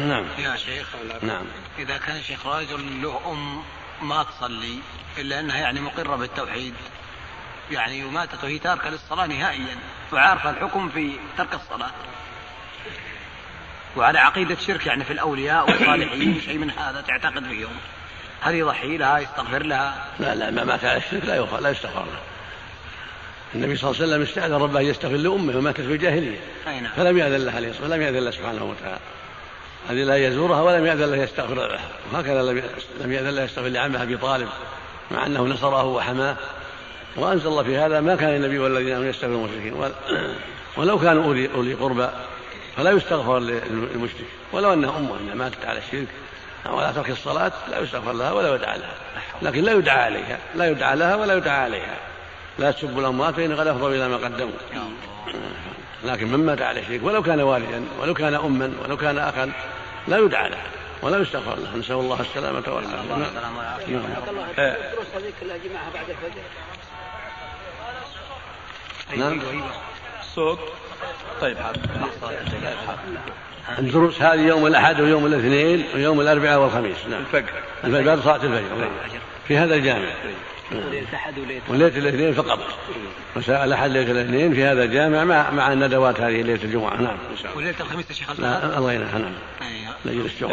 نعم. يا شيخ نعم. إذا كان شيخ رجل له أم ما تصلي إلا أنها يعني مقرة بالتوحيد يعني وماتت وهي تاركة للصلاة نهائيا وعارفة الحكم في ترك الصلاة. وعلى عقيدة شرك يعني في الأولياء والصالحين شيء من هذا تعتقد فيهم هل يضحي لها يستغفر لها؟ لا لا ما مات على الشرك لا يغفر لا يستغفر له. النبي صلى الله عليه وسلم استأذن ربه أن يستغفر لأمه وماتت في الجاهلية. نعم. فلم يأذن لها ولم يأذن الله سبحانه وتعالى. هذه لا يزورها ولم يأذن له يستغفر لها وهكذا لم يأذن له يستغفر لعمه أبي طالب مع أنه نصره وحماه. وأنزل الله في هذا ما كان النبي والذين آمنوا يستغفرون المشركين. ولو كانوا أولي, أولي قربى فلا يستغفر للمشرك. ولو أنها أمه إنها ماتت على الشرك أو على ترك الصلاة لا يستغفر لها ولا يدعى لها. لكن لا يدعى عليها. لا يدعى لها ولا يدعى عليها. لا تسبوا الأموات فإن قد أفضوا إلى ما قدموا. لكن من مات على الشرك ولو كان والدا ولو كان أما ولو كان أخا لا يدعى لها ولا يستغفر لها نسأل الله السلامة والعافية. نعم. الدروس هذيك بعد الفجر نعم. صوت. طيب الدروس هذه يوم الأحد ويوم الاثنين ويوم الأربعاء والخميس. نعم. الفجر. الفجر بعد صلاة الفجر. في هذا الجامع. وليلة أحد وليلة الاثنين فقط. مساء الأحد ليلة الاثنين في هذا الجامع مع مع الندوات هذه ليلة الجمعة. نعم. وليلة الخميس يا شيخ الله. ينهى نعم. ليلة الجمعة